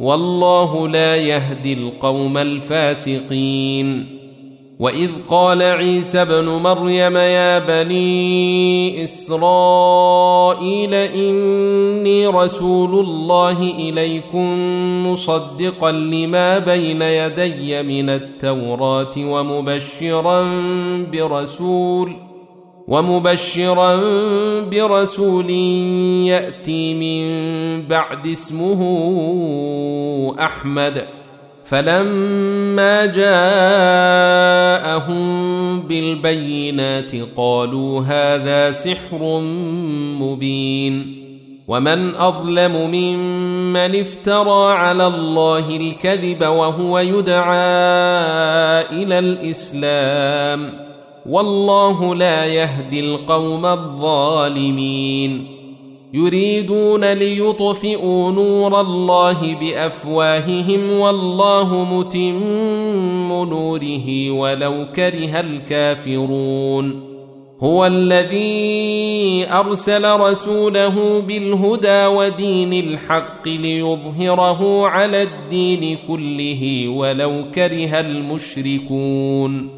والله لا يهدي القوم الفاسقين. وإذ قال عيسى ابن مريم يا بني إسرائيل إني رسول الله إليكم مصدقا لما بين يدي من التوراة ومبشرا برسول ومبشرا برسول يأتي من بعد اسمه أحمد. فلما جاءهم بالبينات قالوا هذا سحر مبين. ومن أظلم ممن افترى على الله الكذب وهو يدعى إلى الإسلام. والله لا يهدي القوم الظالمين. يريدون ليطفئوا نور الله بأفواههم والله متم نوره ولو كره الكافرون. هو الذي أرسل رسوله بالهدى ودين الحق ليظهره على الدين كله ولو كره المشركون.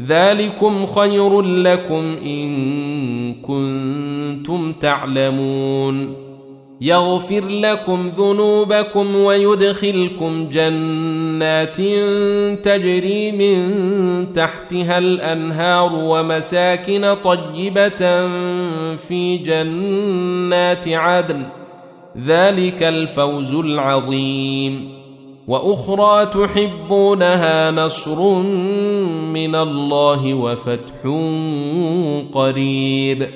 ذلكم خير لكم إن كنتم تعلمون. يغفر لكم ذنوبكم ويدخلكم جنات تجري من تحتها الأنهار ومساكن طيبة في جنات عدن. ذلك الفوز العظيم. وأخرى تحبونها نصر من الله وفتح قريب.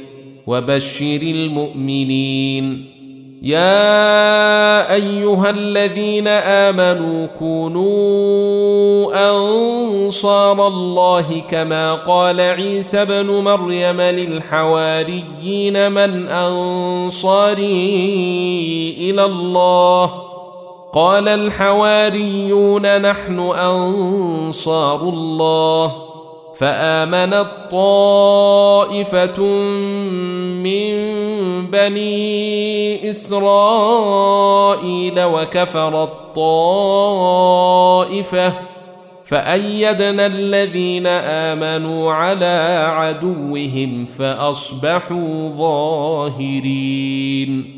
وبشر المؤمنين. يا أيها الذين آمنوا كونوا أنصار الله كما قال عيسى ابن مريم للحواريين من أنصاري إلى الله قال الحواريون نحن أنصار الله فامنت طائفه من بني إسرائيل وكفرت طائفه فأيدنا الذين آمنوا على عدوهم فأصبحوا ظاهرين